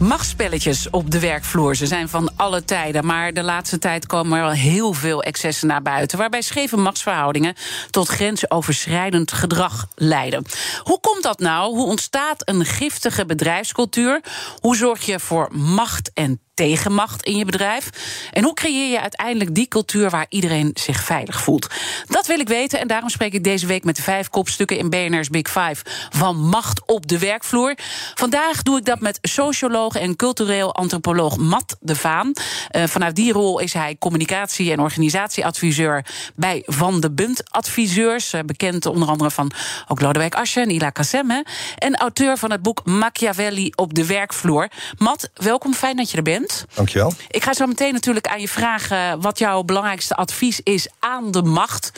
Machtspelletjes op de werkvloer, ze zijn van alle tijden. Maar de laatste tijd komen er wel heel veel excessen naar buiten. Waarbij scheve machtsverhoudingen tot grensoverschrijdend gedrag leiden. Hoe komt dat nou? Hoe ontstaat een giftige bedrijfscultuur? Hoe zorg je voor macht en tegenmacht in je bedrijf? En hoe creëer je uiteindelijk die cultuur waar iedereen zich veilig voelt? Dat wil ik weten en daarom spreek ik deze week met de vijf kopstukken in BNR's Big Five van macht op de werkvloer. Vandaag doe ik dat met socioloog en cultureel antropoloog Matt de Vaan. Uh, vanuit die rol is hij communicatie- en organisatieadviseur bij Van de Bunt Adviseurs. Uh, bekend onder andere van ook Lodewijk Asscher en Ila Kassem. En auteur van het boek Machiavelli op de werkvloer. Matt, welkom, fijn dat je er bent. Dankjewel. Ik ga zo meteen natuurlijk aan je vragen wat jouw belangrijkste advies is aan de macht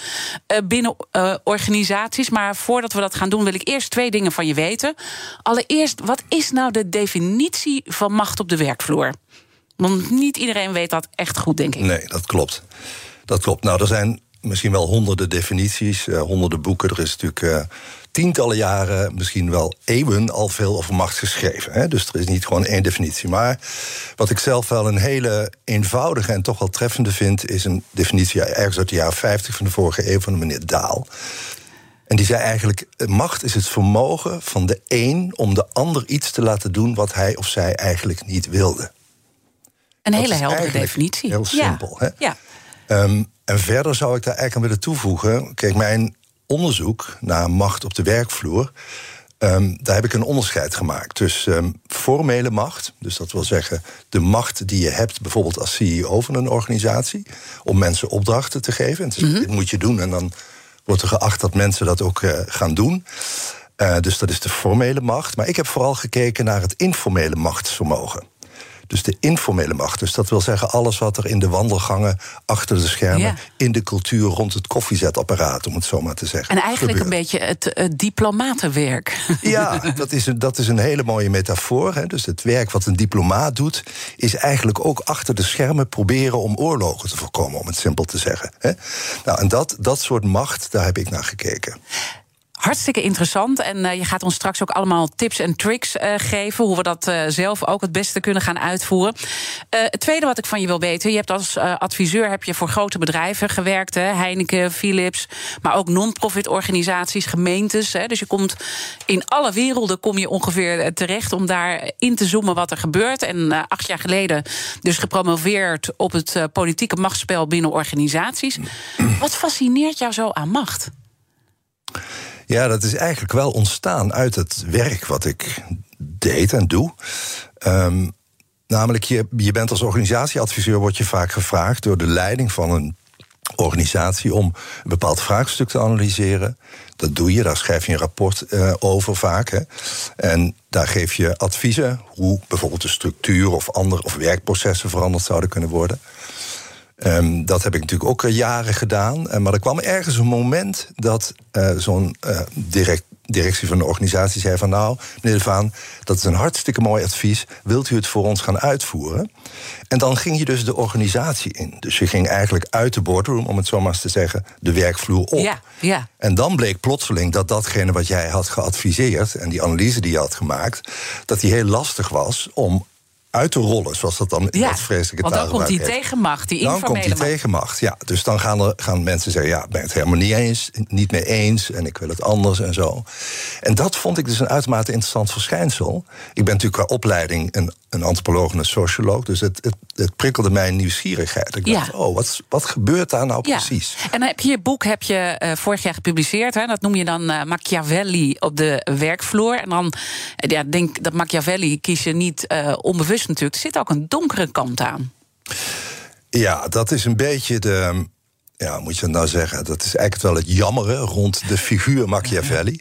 uh, binnen organisaties. Maar voordat we dat gaan doen, wil ik eerst twee dingen van je weten. Allereerst, wat is nou de definitie van macht op de werkvloer? Want niet iedereen weet dat echt goed, denk ik. Nee, dat klopt. Dat klopt. Nou, er zijn misschien wel honderden definities, uh, honderden boeken. Er is natuurlijk uh, tientallen jaren, misschien wel eeuwen, al veel over macht geschreven. Hè? Dus er is niet gewoon één definitie. Maar wat ik zelf wel een hele eenvoudige en toch wel treffende vind, is een definitie ergens uit de jaren 50 van de vorige eeuw van de meneer Daal. En die zei eigenlijk: macht is het vermogen van de een om de ander iets te laten doen wat hij of zij eigenlijk niet wilde. Een hele heldere definitie. Heel simpel. Ja. Hè? ja. Um, en verder zou ik daar eigenlijk aan willen toevoegen. Kijk, mijn onderzoek naar macht op de werkvloer. Um, daar heb ik een onderscheid gemaakt tussen um, formele macht, dus dat wil zeggen de macht die je hebt, bijvoorbeeld als CEO van een organisatie, om mensen opdrachten te geven. En te zeggen, mm -hmm. dit moet je doen en dan wordt er geacht dat mensen dat ook uh, gaan doen. Uh, dus dat is de formele macht. Maar ik heb vooral gekeken naar het informele machtsvermogen. Dus de informele macht. Dus dat wil zeggen alles wat er in de wandelgangen, achter de schermen, ja. in de cultuur rond het koffiezetapparaat, om het zo maar te zeggen. En eigenlijk gebeurt. een beetje het, het diplomatenwerk. Ja, dat is, een, dat is een hele mooie metafoor. Hè. Dus het werk wat een diplomaat doet, is eigenlijk ook achter de schermen proberen om oorlogen te voorkomen, om het simpel te zeggen. Hè. Nou, en dat, dat soort macht, daar heb ik naar gekeken. Hartstikke interessant. En uh, je gaat ons straks ook allemaal tips en tricks uh, geven. Hoe we dat uh, zelf ook het beste kunnen gaan uitvoeren. het tweede wat ik van je wil weten. Je hebt als adviseur heb je voor grote bedrijven gewerkt. Hè, Heineken, Philips. Maar ook non-profit organisaties, gemeentes. Hè, dus je komt in alle werelden kom je ongeveer terecht om daar in te zoomen wat er gebeurt. En acht jaar geleden dus gepromoveerd op het politieke machtsspel binnen organisaties. Wat fascineert jou zo aan macht? Ja, dat is eigenlijk wel ontstaan uit het werk wat ik deed en doe. Um, namelijk, je, je bent als organisatieadviseur wordt je vaak gevraagd door de leiding van een organisatie om een bepaald vraagstuk te analyseren. Dat doe je, daar schrijf je een rapport uh, over vaak. Hè. En daar geef je adviezen hoe bijvoorbeeld de structuur of andere of werkprocessen veranderd zouden kunnen worden. Um, dat heb ik natuurlijk ook jaren gedaan. Uh, maar er kwam ergens een moment dat uh, zo'n direct, directie van de organisatie zei van... nou, meneer De Vaan, dat is een hartstikke mooi advies. Wilt u het voor ons gaan uitvoeren? En dan ging je dus de organisatie in. Dus je ging eigenlijk uit de boardroom, om het zo maar eens te zeggen... de werkvloer op. Ja, ja. En dan bleek plotseling dat datgene wat jij had geadviseerd... en die analyse die je had gemaakt... dat die heel lastig was om uit te rollen, zoals dat dan in ja, dat vreselijke want dan komt die heeft. tegenmacht, die Dan komt die macht. tegenmacht, ja. Dus dan gaan, er, gaan mensen zeggen, ja, ik ben het helemaal niet eens, niet mee eens... en ik wil het anders en zo. En dat vond ik dus een uitermate interessant verschijnsel. Ik ben natuurlijk qua opleiding een, een antropoloog en een socioloog... dus het, het, het prikkelde mijn nieuwsgierigheid. Ik dacht, oh, wat, wat gebeurt daar nou Ja. precies? En dan heb je je boek heb je, eh, vorig jaar gepubliceerd. Hè? Dat noem je dan eh, Machiavelli op de werkvloer. En dan eh, ja, denk dat Machiavelli kies je niet onbewust natuurlijk. Er zit ook een donkere kant aan. Ja, dat is een beetje de. ja, moet je het nou zeggen? Dat is eigenlijk wel het jammeren rond de figuur Machiavelli.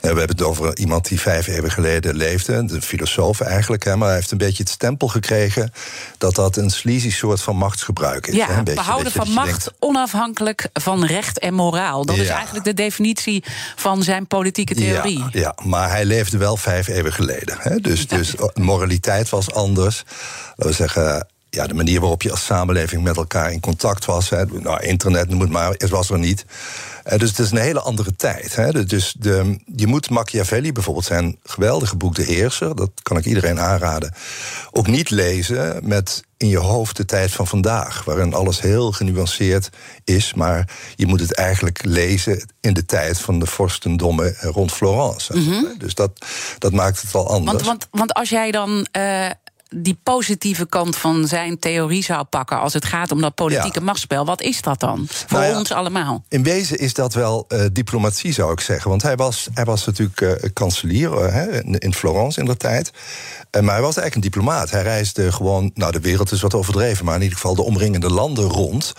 We hebben het over iemand die vijf eeuwen geleden leefde, een filosoof eigenlijk, hè, maar hij heeft een beetje het stempel gekregen dat dat een sleazy soort van machtsgebruik is. Ja, hè, een beetje, behouden beetje van macht denkt, onafhankelijk van recht en moraal. Dat is eigenlijk de definitie van zijn politieke theorie. Ja, ja, maar hij leefde wel vijf eeuwen geleden. Hè? Dus, dus moraliteit was anders. Laten we zeggen. Ja, de manier waarop je als samenleving met elkaar in contact was. Hè, nou, internet, noem het maar, het was er niet. Eh, dus het is een hele andere tijd. Hè. Dus de, je moet Machiavelli, bijvoorbeeld zijn geweldige boek De Heerser... dat kan ik iedereen aanraden, ook niet lezen met in je hoofd de tijd van vandaag... waarin alles heel genuanceerd is, maar je moet het eigenlijk lezen... in de tijd van de vorstendommen rond Florence. Dus dat, dat maakt het al anders. Want, want, want als jij dan eh, die positieve kant van zijn theorie zou pakken... als het gaat om dat politieke Ja. machtsspel, wat is dat dan? Voor Nou ja, ons allemaal. In wezen is dat wel eh, diplomatie, zou ik zeggen. Want hij was, hij was natuurlijk eh, kanselier eh, in, Florence in de tijd. Maar hij was eigenlijk een diplomaat. Hij reisde gewoon, nou de wereld is wat overdreven... maar in ieder geval de omringende landen rond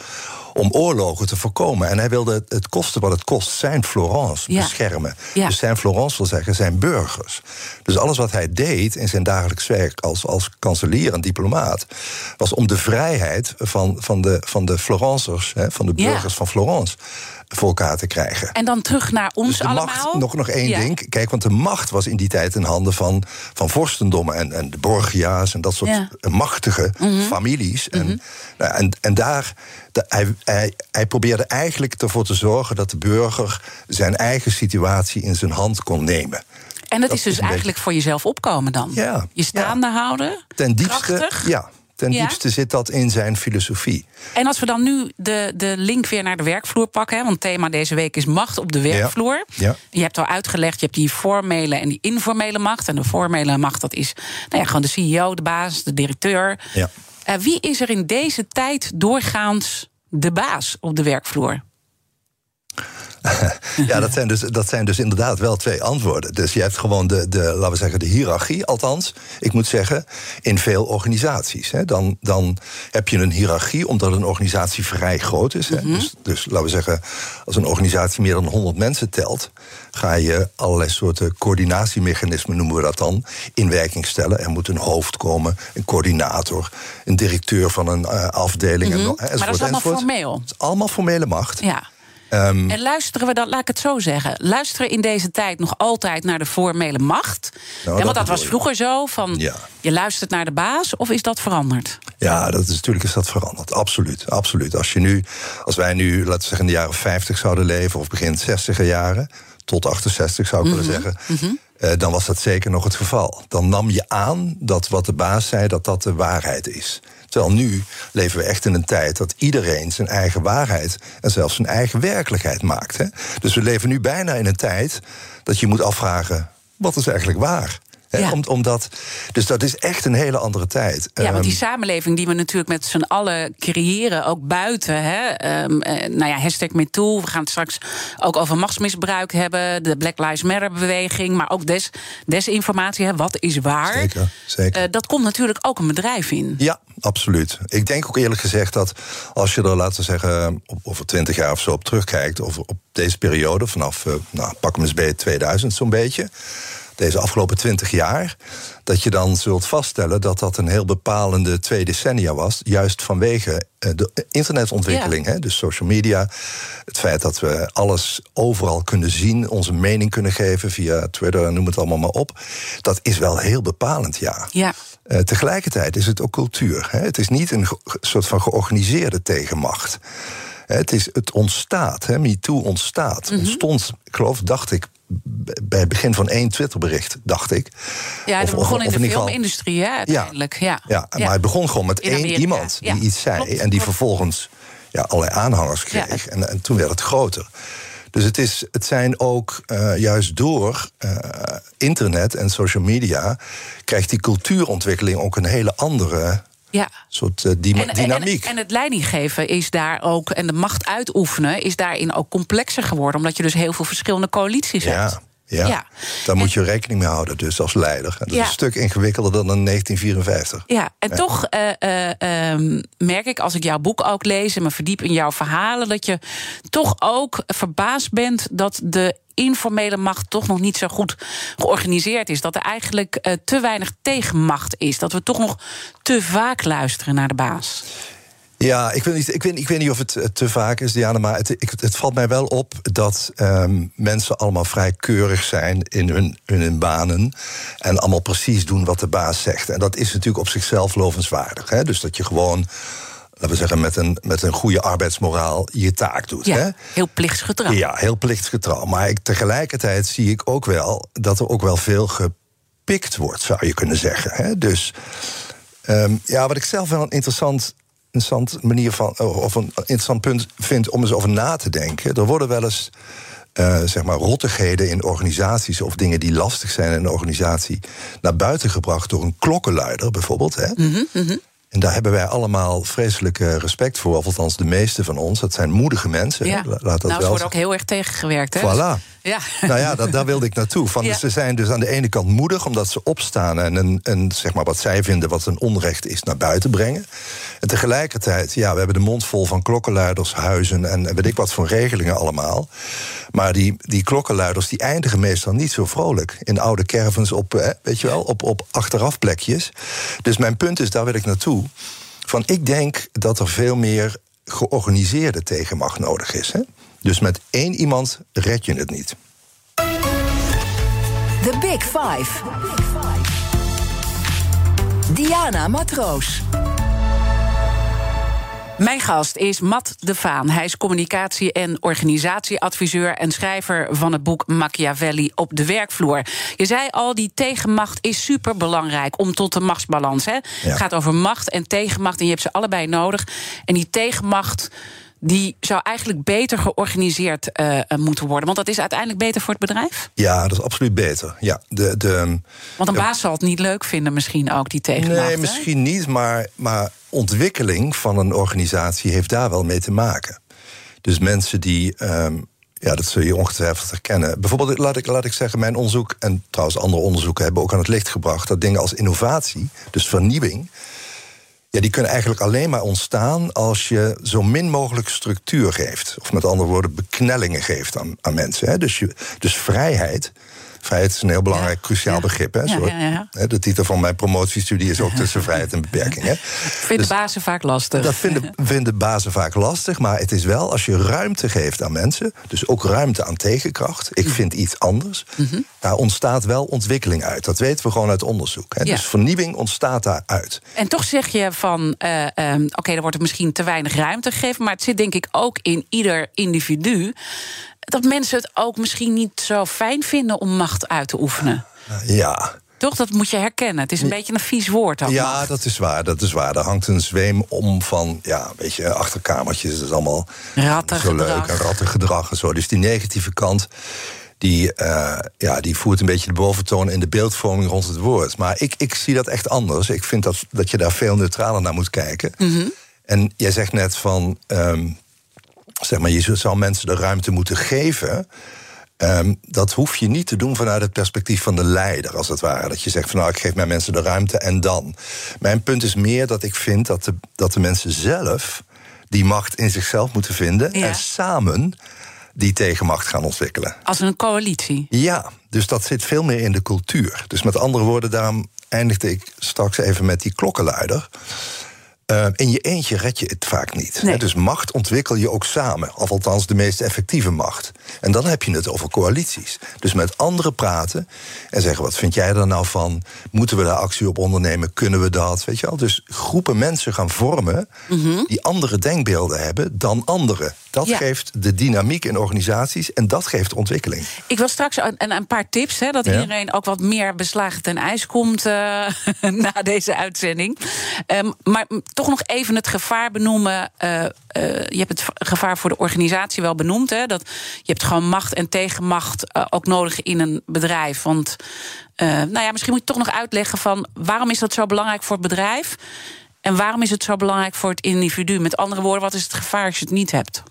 om oorlogen te voorkomen. En hij wilde het, kosten wat het kost zijn Florence Ja. beschermen. Ja. Dus zijn Florence wil zeggen zijn burgers. Dus alles wat hij deed in zijn dagelijks werk als, als kanselier en diplomaat... was om de vrijheid van, van, de, van de Florencers, hè, van de Ja. burgers van Florence... voor elkaar te krijgen. En dan terug naar ons Dus de allemaal. macht, nog, nog één Ja. ding. Kijk, want de macht was in die tijd in handen van, van vorstendommen en, en de Borgia's en dat soort Ja. machtige Mhm. families. En, nou, en, en daar, de- hij, hij, hij probeerde eigenlijk ervoor te zorgen dat de burger zijn eigen situatie in zijn hand kon nemen. En dat, Dat is dus eigenlijk voor jezelf opkomen dan. Ja, Je staande houden. Ten diepste, krachtig. ja, ten Ja. diepste zit dat in zijn filosofie. En als we dan nu de, de link weer naar de werkvloer pakken... Hè, want het thema deze week is macht op de werkvloer. Ja. Je hebt al uitgelegd, je hebt die formele en die informele macht. En de formele macht, dat is nou ja, gewoon de CEO, de baas, de directeur. Ja. Eh, wie is er in deze tijd doorgaans de baas op de werkvloer? Ja, dat zijn, dus, dat zijn dus inderdaad wel twee antwoorden. Dus je hebt gewoon de, de laten we zeggen, de hiërarchie, althans, ik moet zeggen, in veel organisaties. Hè. Dan, dan heb je een hiërarchie, omdat een organisatie vrij groot is. Hè. Dus, dus laten we zeggen, als een organisatie meer dan 100 mensen telt, ga je allerlei soorten coördinatiemechanismen, noemen we dat dan, in werking stellen. Er moet een hoofd komen, een coördinator, een directeur van een eh, afdeling. en, Mhm. enzovoort, Maar dat is allemaal enzovoort. formeel. Het is allemaal formele macht. Ja. Ehm, En luisteren we dan, laat ik het zo zeggen, luisteren in deze tijd nog altijd naar de formele macht? Nou, Ja, want dat dat was vroeger zo, van Ja. je luistert naar de baas, of is dat veranderd? Ja, dat is, natuurlijk is dat veranderd. Absoluut, absoluut. Als, je nu, als wij nu, laten we zeggen, in de jaren 50 zouden leven... of begin 60er jaren, tot 68 zou ik willen zeggen... eh, dan was dat zeker nog het geval. Dan nam je aan dat wat de baas zei, dat dat de waarheid is. Terwijl nu leven we echt in een tijd dat iedereen zijn eigen waarheid... en zelfs zijn eigen werkelijkheid maakt. Hè? Dus we leven nu bijna in een tijd dat je moet afvragen... wat is eigenlijk waar? Hè, Ja. om, omdat, dus dat is echt een hele andere tijd. Ja, want die Ehm, samenleving die we natuurlijk met z'n allen creëren, ook buiten. Hè, eh, nou ja, hashtag MeToo. We gaan het straks ook over machtsmisbruik hebben. De Black Lives Matter beweging. Maar ook des, desinformatie. Hè, wat is waar? Zeker, zeker. Eh, dat komt natuurlijk ook een bedrijf in. Ja, absoluut. Ik denk ook eerlijk gezegd dat als je er, laten we zeggen, over twintig jaar of zo op terugkijkt, over op deze periode, vanaf, eh, nou, pak hem eens bij 2000 zo'n beetje, deze afgelopen twintig jaar, dat je dan zult vaststellen dat dat een heel bepalende twee decennia was, juist vanwege eh, de internetontwikkeling, hè, dus social media, het feit dat we alles overal kunnen zien, onze mening kunnen geven via Twitter, noem het allemaal maar op, dat is wel heel bepalend, ja. Ja. Eh, tegelijkertijd is het ook cultuur. Hè? Het is niet een soort van georganiseerde tegenmacht. Het, is, het ontstaat, hè? MeToo ontstaat. Mhm. Ontstond, ik geloof, dacht ik, bij het begin van één Twitterbericht, dacht ik. Ja, dat of- begon of in de filmindustrie, hè, uiteindelijk. Ja. Ja, maar het begon gewoon met één iemand die iets zei. Klopt, en die klopt. vervolgens ja, allerlei aanhangers kreeg. En, en toen werd het groter. Dus het, is, het zijn ook eh, juist door eh, internet en social media... krijgt die cultuurontwikkeling ook een hele andere Ja. soort eh, En, dynamiek. en het leidinggeven is daar ook, en de macht uitoefenen is daarin ook complexer geworden, omdat je dus heel veel verschillende coalities hebt. Ja, daar moet je rekening mee houden, dus als leider. En dat Ja. is een stuk ingewikkelder dan in 1954. Ja, en toch eh, eh, ehm, merk ik als ik jouw boek ook lees en me verdiep in jouw verhalen, dat je toch ook verbaasd bent dat de informele macht toch nog niet zo goed georganiseerd is. Dat er eigenlijk eh, te weinig tegenmacht is. Dat we toch nog te vaak luisteren naar de baas. Ja, ik weet niet, ik weet, ik weet niet of het eh, te vaak is, Diana, maar het, ik, het valt mij wel op dat ehm, mensen allemaal vrij keurig zijn in hun, in hun banen. En allemaal precies doen wat de baas zegt. En dat is natuurlijk op zichzelf lovenswaardig. Hè? Dus dat je gewoon, laten we zeggen, met een, met een goede arbeidsmoraal je taak doet. Ja, Hè? heel plichtsgetrouw. Ja, heel plichtsgetrouw. Maar ik, tegelijkertijd zie ik ook wel dat er ook wel veel gepikt wordt, zou je kunnen zeggen. Hè? Dus ehm, ja, wat ik zelf wel een interessant, interessant manier van, of een interessant punt vind om eens over na te denken. Er worden wel eens. eh, zeg maar rottigheden in organisaties of dingen die lastig zijn in een organisatie naar buiten gebracht door een klokkenluider bijvoorbeeld. Hè? En daar hebben wij allemaal vreselijk eh, respect voor, of althans de meeste van ons. Dat zijn moedige mensen. Ja. Laat dat nou, ze wel worden ook heel erg tegengewerkt. Hè? Voilà. Ja. Nou ja, dat, daar wilde ik naartoe. Van, Ja. Ze zijn dus aan de ene kant moedig omdat ze opstaan en, een, een, zeg maar wat zij vinden wat een onrecht is naar buiten brengen. En tegelijkertijd, ja, we hebben de mond vol van klokkenluiders, huizen en weet ik wat voor regelingen allemaal. Maar die, die klokkenluiders die eindigen meestal niet zo vrolijk. In oude caravans op, eh, weet je wel, op, op achterafplekjes. Dus mijn punt is, daar wil ik naartoe. Van ik denk dat er veel meer georganiseerde tegenmacht nodig is. Hè? Dus met één iemand red je het niet. The Big Five. Diana Matroos. Mijn gast is Matt de Vaan. Hij is communicatie- en organisatieadviseur en schrijver van het boek Machiavelli op de werkvloer. Je zei al, die tegenmacht is superbelangrijk om tot de machtsbalans. Hè? Het gaat over macht en tegenmacht en je hebt ze allebei nodig. En die tegenmacht die zou eigenlijk beter georganiseerd eh, moeten worden. Want dat is uiteindelijk beter voor het bedrijf. Ja, dat is absoluut beter. Ja, de, de, Want een baas zal het niet leuk vinden, misschien ook, die tegenmacht. nee, hè? misschien niet, maar, maar ontwikkeling van een organisatie heeft daar wel mee te maken. Dus mensen die. ehm, ja, dat zul je ongetwijfeld herkennen. Bijvoorbeeld, laat ik, laat ik zeggen, mijn onderzoek... en trouwens andere onderzoeken hebben ook aan het licht gebracht... dat dingen als innovatie, dus vernieuwing... Ja, die kunnen eigenlijk alleen maar ontstaan als je zo min mogelijk structuur geeft. Of met andere woorden, beknellingen geeft aan, aan mensen. Hè. Dus, je, dus vrijheid. Vrijheid is een heel belangrijk, Ja, cruciaal begrip. Hè. De titel van mijn promotiestudie is ook tussen vrijheid en beperking. Hè. Vinden Dus- bazen vaak lastig. dat vinden, vinden bazen vaak lastig, maar het is wel als je ruimte geeft aan mensen, dus ook ruimte aan tegenkracht. Ik Mhm. vind iets anders. Daar ontstaat wel ontwikkeling uit. Dat weten we gewoon uit onderzoek. Hè. Dus vernieuwing ontstaat daaruit. En toch zeg je van, eh, ehm, oké, er wordt er misschien te weinig ruimte gegeven... maar het zit denk ik ook in ieder individu... dat mensen het ook misschien niet zo fijn vinden om macht uit te oefenen. Ja. Toch, dat moet je herkennen. Het is een beetje een vies woord ook. Ja, macht. dat is waar. Dat is waar. Er hangt een zweem om van, ja, een beetje achterkamertjes. Dat is allemaal zo leuk. En rattengedrag en zo. Dus die negatieve kant, die, eh, ja, die voert een beetje de boventoon in de beeldvorming rond het woord. Maar ik, ik zie dat echt anders. Ik vind dat, dat je daar veel neutraler naar moet kijken. En jij zegt net van, ehm, zeg maar, je zou mensen de ruimte moeten geven. Ehm, dat hoef je niet te doen vanuit het perspectief van de leider, als het ware. Dat je zegt van nou, ik geef mijn mensen de ruimte en dan. Mijn punt is meer dat ik vind dat de, dat de mensen zelf die macht in zichzelf moeten vinden Ja. en samen die tegenmacht gaan ontwikkelen. Als een coalitie. Ja, dus dat zit veel meer in de cultuur. Dus met andere woorden, daarom eindigde ik straks even met die klokkenluider. Eh, in je eentje red je het vaak niet. Nee. Hè, Dus macht ontwikkel je ook samen. Of althans de meest effectieve macht. En dan heb je het over coalities. Dus met anderen praten en zeggen: wat vind jij er nou van? Moeten we daar actie op ondernemen? Kunnen we dat? Weet je wel? Dus groepen mensen gaan vormen die andere denkbeelden hebben dan anderen. Dat Ja. geeft de dynamiek in organisaties en dat geeft ontwikkeling. Ik wil straks een, een- paar tips, hè, dat Ja. iedereen ook wat meer beslagen ten ijs komt eh, na deze uitzending. Ehm, maar m, toch nog even het gevaar benoemen. eh, eh, je hebt het gevaar voor de organisatie wel benoemd. Hè, dat je hebt gewoon macht en tegenmacht eh, ook nodig in een bedrijf. Want nou ja, misschien moet je toch nog uitleggen van waarom is dat zo belangrijk voor het bedrijf? En waarom is het zo belangrijk voor het individu? Met andere woorden, wat is het gevaar als je het niet hebt?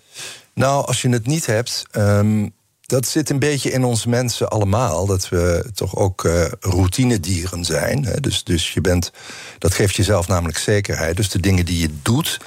Nou, als je het niet hebt, ehm, dat zit een beetje in ons mensen allemaal. Dat we toch ook uh, routinedieren zijn. Hè? Dus, dus je bent, dat geeft jezelf namelijk zekerheid. Dus de dingen die je doet,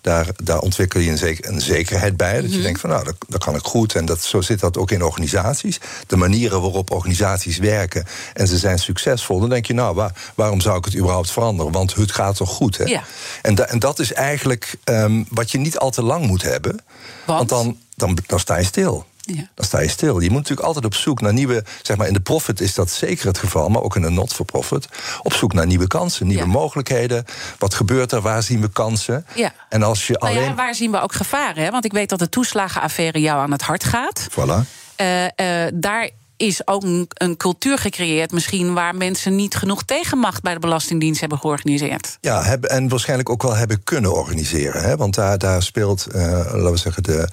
daar, daar ontwikkel je een, zeker, een zekerheid bij. Dat je mhm. denkt van nou, dat, dat, kan ik goed. En dat, zo zit dat ook in organisaties. De manieren waarop organisaties werken en ze zijn succesvol. Dan denk je, nou, waar, waarom zou ik het überhaupt veranderen? Want het gaat toch goed. Hè? Ja. En, en dat is eigenlijk um, wat je niet al te lang moet hebben. Want, want dan, dan, dan sta je stil. Ja. Dan sta je stil. Je moet natuurlijk altijd op zoek naar nieuwe. Zeg maar in de profit is dat zeker het geval, maar ook in de not-for-profit. Op zoek naar nieuwe kansen, nieuwe mogelijkheden. Wat gebeurt er? Waar zien we kansen? Ja. En als je nou alleen. Ja, waar zien we ook gevaren? Hè? Want ik weet dat de toeslagenaffaire jou aan het hart gaat. Voilà. Uh, uh, daar is ook een, een, cultuur gecreëerd, misschien waar mensen niet genoeg tegenmacht bij de Belastingdienst hebben georganiseerd. Ja, hebben, en waarschijnlijk ook wel hebben kunnen organiseren. Hè? Want daar, daar speelt, uh, laten we zeggen, de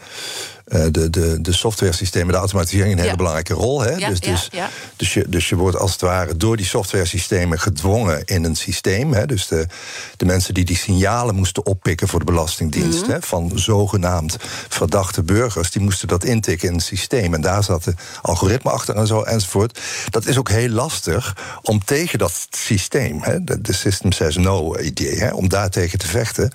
de, de, de software systemen, de automatisering een hele belangrijke rol. Hè? dus, dus, dus, je, dus je wordt als het ware door die software systemen gedwongen in een systeem. Hè? Dus de, de mensen die die signalen moesten oppikken voor de Belastingdienst mhm. hè, van zogenaamd verdachte burgers, die moesten dat intikken in het systeem. En daar zat de algoritme achter en zo enzovoort. Dat is ook heel lastig om tegen dat systeem, hè, de, de System Says No idee, hè, om daar tegen te vechten.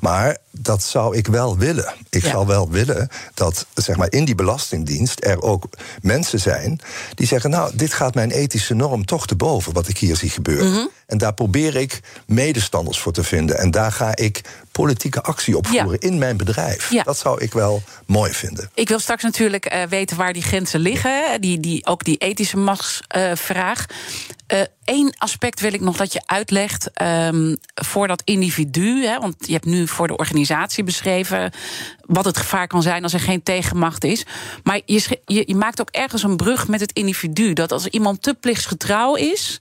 Maar dat zou ik wel willen. Ik zou wel willen dat zeg maar, in die Belastingdienst er ook mensen zijn die zeggen: Nou, dit gaat mijn ethische norm toch te boven, wat ik hier zie gebeuren. Mhm. En daar probeer ik medestanders voor te vinden. En daar ga ik politieke actie op voeren in mijn bedrijf. Dat zou ik wel mooi vinden. Ik wil straks natuurlijk uh, weten waar die grenzen liggen. Die, die, ook die ethische machtsvraag. Eén uh, aspect wil ik nog dat je uitlegt um, voor dat individu. Hè, want je hebt nu voor de organisatie beschreven wat het gevaar kan zijn als er geen tegenmacht is. Maar je, je, je maakt ook ergens een brug met het individu. Dat als iemand te plichtsgetrouw is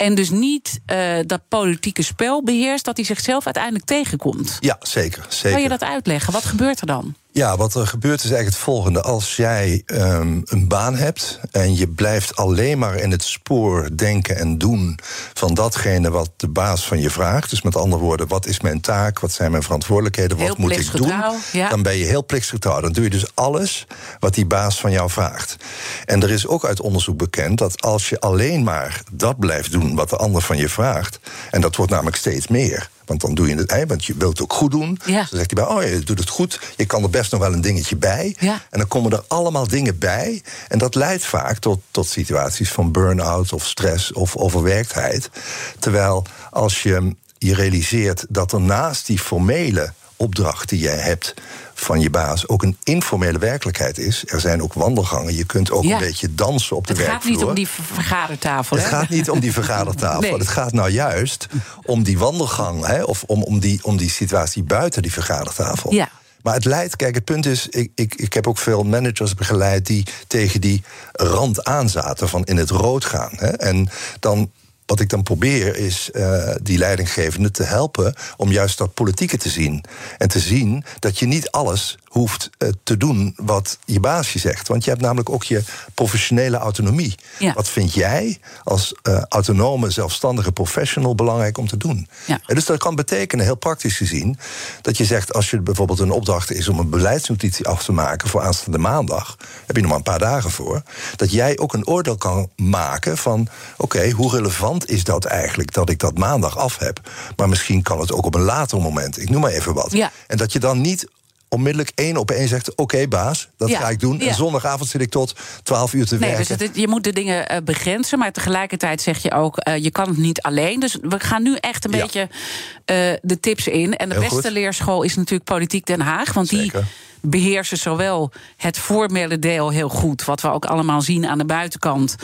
en dus niet uh, dat politieke spel beheerst, dat hij zichzelf uiteindelijk tegenkomt. Ja, zeker, zeker. Kan je dat uitleggen? Wat gebeurt er dan? Ja, wat er gebeurt is eigenlijk het volgende. Als jij um, een baan hebt en je blijft alleen maar in het spoor denken en doen van datgene wat de baas van je vraagt. Dus met andere woorden, wat is mijn taak? Wat zijn mijn verantwoordelijkheden? Wat moet ik doen? Ja. Dan ben je heel plichtsgetrouw. Dan doe je dus alles wat die baas van jou vraagt. En er is ook uit onderzoek bekend dat als je alleen maar dat blijft doen wat de ander van je vraagt, en dat wordt namelijk steeds meer want dan doe je het, hè, want je wilt het ook goed doen. Ja. Dan zegt hij bij, oh je doet het goed. Je kan er best nog wel een dingetje bij. Ja. En dan komen er allemaal dingen bij. En dat leidt vaak tot, tot situaties van burn-out of stress of overwerktheid. Terwijl als je je realiseert dat er naast die formele opdracht die jij hebt van je baas ook een informele werkelijkheid is. Er zijn ook wandelgangen. Je kunt ook een beetje dansen op de werkvloer. Het gaat niet om die vergadertafel. Het gaat niet om die vergadertafel. Het gaat nou juist om die wandelgang. Hè, of om, om, die, om die situatie buiten die vergadertafel. Ja. Maar het leidt, kijk, het punt is, ik, ik, ik heb ook veel managers begeleid die tegen die rand aanzaten van in het rood gaan. Hè. En dan wat ik dan probeer is uh, die leidinggevende te helpen om juist dat politieke te zien. En te zien dat je niet alles hoeft uh, te doen wat je baas je zegt. Want je hebt namelijk ook je professionele autonomie. Ja. Wat vind jij als uh, autonome, zelfstandige professional belangrijk om te doen? Ja. En dus dat kan betekenen, heel praktisch gezien, dat je zegt: als je bijvoorbeeld een opdracht is om een beleidsnotitie af te maken voor aanstaande maandag, heb je nog maar een paar dagen voor, dat jij ook een oordeel kan maken van: oké, hoe relevant is dat eigenlijk dat ik dat maandag af heb. Maar misschien kan het ook op een later moment. Ik noem maar even wat. Ja. En dat je dan niet onmiddellijk één op één zegt: Oké, baas, dat ga ik doen. En zondagavond zit ik tot 12 uur te nee, werken. Dus je moet de dingen uh, begrenzen, maar tegelijkertijd zeg je ook: uh, je kan het niet alleen. Dus we gaan nu echt een beetje uh, de tips in. En de beste goed. leerschool is natuurlijk Politiek Den Haag. Want Zeker. die beheersen zowel het formele deel heel goed, wat we ook allemaal zien aan de buitenkant.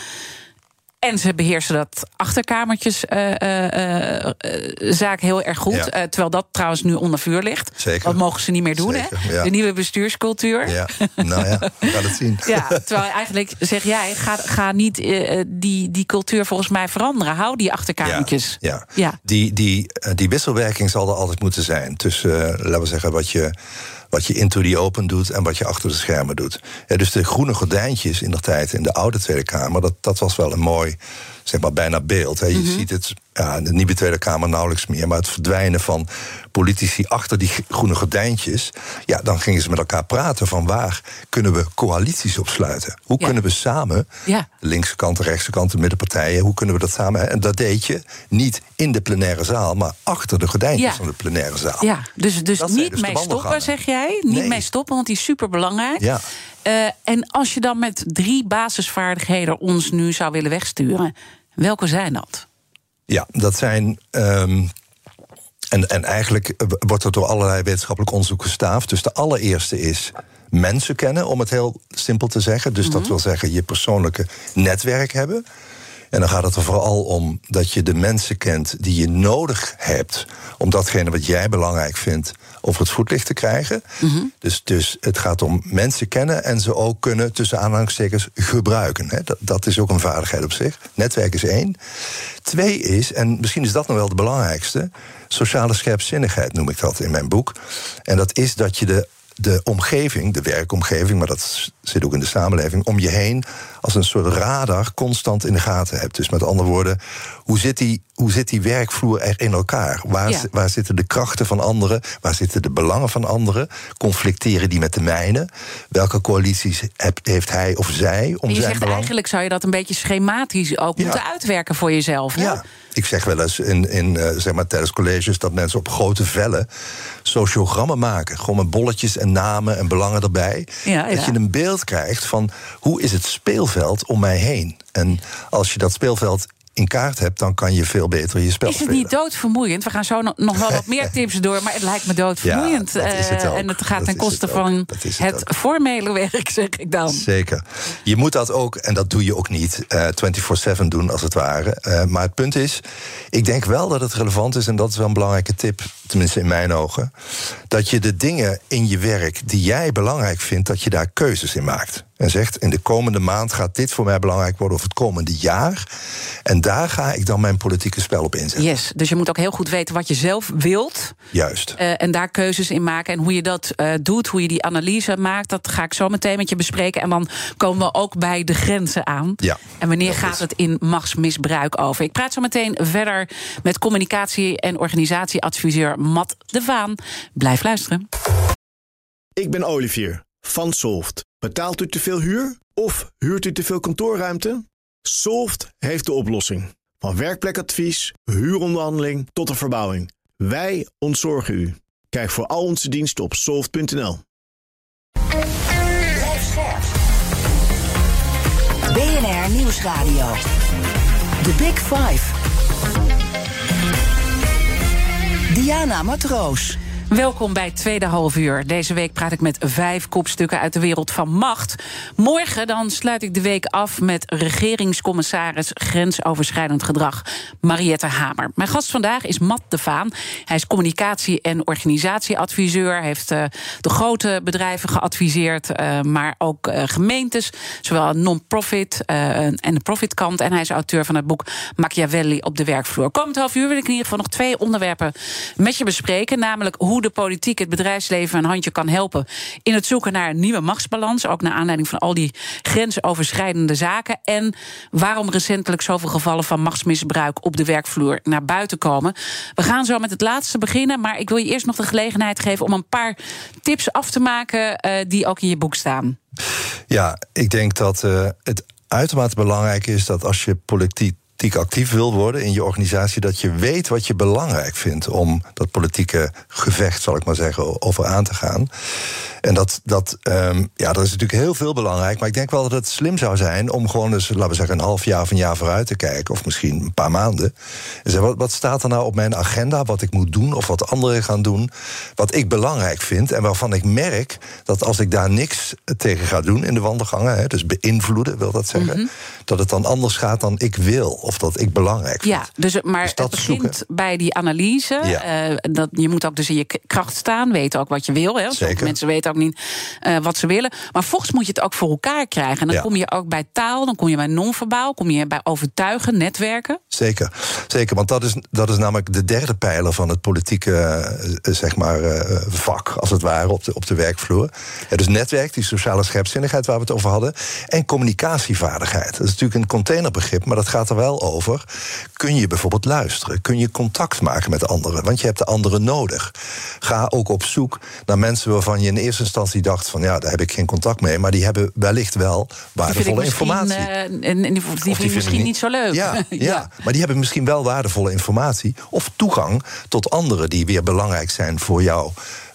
En ze beheersen dat achterkamertjes uh, uh, uh, zaak heel erg goed. Ja. terwijl dat trouwens nu onder vuur ligt. Zeker. Dat mogen ze niet meer doen, Zeker, hè? Ja. De nieuwe bestuurscultuur. Ja, nou ja, we gaan het zien. ja, terwijl eigenlijk zeg jij, ga, ga niet die, die cultuur volgens mij veranderen. Hou die achterkamertjes. Ja, ja. ja. Die, die, die wisselwerking zal er altijd moeten zijn. Tussen, laten we zeggen, wat je wat je into the open doet en wat je achter de schermen doet. Ja, dus de groene gordijntjes in de tijd in de oude Tweede Kamer, dat, dat was wel een mooi, zeg maar, bijna beeld. Hè. Je mm -hmm. ziet het ja, de nieuwe Tweede Kamer nauwelijks meer, maar het verdwijnen van politici achter die groene gordijntjes, ja, dan gingen ze met elkaar praten van waar kunnen we coalities opsluiten? Hoe kunnen we samen, ja. de linkse kant, de rechtse kant, de middenpartijen, hoe kunnen we dat samen? En dat deed je niet in de plenaire zaal, maar achter de gordijntjes van de plenaire zaal. Ja, dus, dus niet dus mee stoppen, zeg jij? Niet nee. mee stoppen, want die is super belangrijk. Ja. Uh, en als je dan met drie basisvaardigheden ons nu zou willen wegsturen, welke zijn dat? Ja, dat zijn. Um, en, en eigenlijk wordt er door allerlei wetenschappelijk onderzoek gestaafd. Dus de allereerste is mensen kennen, om het heel simpel te zeggen. Dus mm -hmm. dat wil zeggen je persoonlijke netwerk hebben. En dan gaat het er vooral om dat je de mensen kent die je nodig hebt om datgene wat jij belangrijk vindt over het voetlicht te krijgen. Mm -hmm. dus, dus het gaat om mensen kennen en ze ook kunnen tussen aanhalingstekens gebruiken. Hè. Dat, dat is ook een vaardigheid op zich. Netwerk is één. Twee is, en misschien is dat nog wel de belangrijkste, sociale scherpzinnigheid noem ik dat in mijn boek. En dat is dat je de de omgeving, de werkomgeving, maar dat zit ook in de samenleving, om je heen als een soort radar constant in de gaten hebt. Dus met andere woorden, hoe zit die, hoe zit die werkvloer er in elkaar? Waar, ja. waar zitten de krachten van anderen? Waar zitten de belangen van anderen? Conflicteren die met de mijne? Welke coalities heb, heeft hij of zij om je zijn zegt belang? eigenlijk zou je dat een beetje schematisch ook Ja. moeten uitwerken voor jezelf. Hè? Ja, ik zeg wel eens in, in, eh, zeg maar, tijdens colleges dat mensen op grote vellen sociogrammen maken. Gewoon met bolletjes en namen en belangen erbij. Ja, dat je een beeld krijgt van hoe is het speelveld om mij heen. En als je dat speelveld in kaart hebt, dan kan je veel beter je spel Is het spelen. niet doodvermoeiend? We gaan zo nog- wel wat meer tips door, maar het lijkt me doodvermoeiend. Ja, het Eh, en het gaat Dat ten koste het van het formele werk, zeg ik dan. Zeker. Je moet dat ook, en dat doe je ook niet, eh 24-7 doen als het ware. Eh, maar het punt is, ik denk wel dat het relevant is, en dat is wel een belangrijke tip, tenminste in mijn ogen, dat je de dingen in je werk die jij belangrijk vindt, dat je daar keuzes in maakt. En zegt, in de komende maand gaat dit voor mij belangrijk worden, of het komende jaar. En daar ga ik dan mijn politieke spel op inzetten. Yes, dus je moet ook heel goed weten wat je zelf wilt. Juist. eh, en daar keuzes in maken. En hoe je dat eh, doet, hoe je die analyse maakt, dat ga ik zo meteen met je bespreken. En dan komen we ook bij de grenzen aan. Ja, En wanneer gaat is- het in machtsmisbruik over? Ik praat zo meteen verder met communicatie- en organisatieadviseur Matt de Vaan. Blijf luisteren. Ik ben Olivier van Solft. Betaalt u te veel huur of huurt u te veel kantoorruimte? Solft heeft de oplossing. Van werkplekadvies, huuronderhandeling tot de verbouwing. Wij ontzorgen u. Kijk voor al onze diensten op soft.nl. BNR Nieuwsradio. The Big Five. Diana Matroos. Welkom bij tweede half uur. Deze week praat ik met vijf kopstukken uit de wereld van macht. Morgen dan sluit ik de week af met regeringscommissaris grensoverschrijdend gedrag Mariette Hamer. Mijn gast vandaag is Matt de Vaan. Hij is communicatie- en organisatieadviseur. Hij heeft eh, de grote bedrijven geadviseerd, eh, maar ook eh, gemeentes, zowel non-profit en de profitkant. En hij is auteur van het boek Machiavelli op de werkvloer. Komend half uur wil ik in ieder geval nog twee onderwerpen met je bespreken. Namelijk hoe de politiek het bedrijfsleven een handje kan helpen in het zoeken naar een nieuwe machtsbalans. Ook naar aanleiding van al die grensoverschrijdende zaken. En waarom recentelijk zoveel gevallen van machtsmisbruik op de werkvloer naar buiten komen. We gaan zo met het laatste beginnen. Maar ik wil je eerst nog de gelegenheid geven om een paar tips af te maken eh, die ook in je boek staan. Ja, ik denk dat eh, het uitermate belangrijk is dat als je politiek actief wil worden in je organisatie, dat je weet wat je belangrijk vindt om dat politieke gevecht, zal ik maar zeggen, over aan te gaan. En dat, dat, um, ja, dat is natuurlijk heel veel belangrijk. Maar ik denk wel dat het slim zou zijn om gewoon eens, laten we zeggen, een half jaar of een jaar vooruit te kijken. Of misschien een paar maanden. En zeggen, wat, wat staat er nou op mijn agenda? Wat ik moet doen of wat anderen gaan doen. Wat ik belangrijk vind. En waarvan ik merk dat als ik daar niks tegen ga doen in de wandelgangen. Hè, dus beïnvloeden wil dat zeggen. Mm -hmm. Dat het dan anders gaat dan ik wil. Of dat ik belangrijk vind. Ja, dus, maar dus het begint zoeken. bij die analyse. Ja. Uh, dat, je moet ook dus in je kracht staan. Weten ook wat je wil. Hè. Zeker. Mensen weten ook niet uh, wat ze willen. Maar volgens moet je het ook voor elkaar krijgen. En dan Ja. kom je ook bij taal, dan kom je bij non-verbaal, kom je bij overtuigen, netwerken. Zeker, zeker. Want dat is, dat is namelijk de derde pijler van het politieke eh, zeg maar, eh, vak, als het ware, op de, op de werkvloer. Ja, dus netwerk, die sociale scherpzinnigheid waar we het over hadden. En communicatievaardigheid. Dat is natuurlijk een containerbegrip, maar dat gaat er wel wel over. Kun je bijvoorbeeld luisteren? Kun je contact maken met anderen? Want je hebt de anderen nodig. Ga ook op zoek naar mensen waarvan je in eerste instantie dacht: van ja, daar heb ik geen contact mee. Maar die hebben wellicht wel waardevolle informatie. Uh, en, die vind je misschien niet zo leuk. Ja, ja, maar die hebben misschien wel waardevolle informatie. Of toegang tot anderen die weer belangrijk zijn voor jou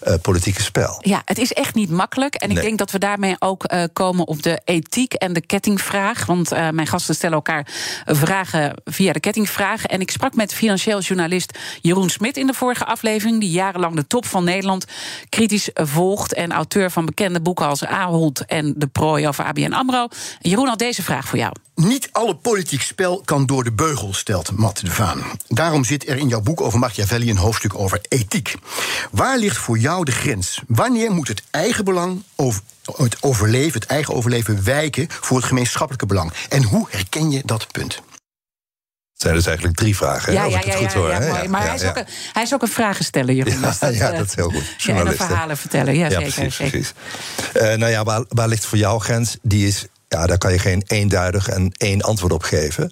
uh, politieke spel. Ja, het is echt niet makkelijk. En ik denk dat we daarmee ook uh, komen op de ethiek en de kettingvraag. Want uh, mijn gasten stellen elkaar vragen via de kettingvraag. En ik sprak met financieel journalist Jeroen Smit in de vorige aflevering, die jarenlang de top van Nederland kritisch volgt. En auteur van bekende boeken als Ahold en De Prooi over ABN Amro. Jeroen had deze vraag voor jou. Niet alle politiek spel kan door de beugel, stelt Matt de Vaan. Daarom zit er in jouw boek over Machiavelli een hoofdstuk over ethiek. Waar ligt voor jou de grens? Wanneer moet het eigen belang over het overleven, het eigen overleven wijken voor het gemeenschappelijke belang? En hoe herken je dat punt? Het zijn dus eigenlijk drie vragen. Ja, ja, ja, ja, hoor, ja. Maar hij, is ook een, hij is ook een vragensteller, Jeroen. Ja, dat, ja, dat is heel goed. Ja, en een verhalen vertellen. Ja, zeker. Precies, zeker. precies. Uh, nou ja, waar, waar ligt voor jou grens? Die is ja, daar kan je geen eenduidig en één antwoord op geven.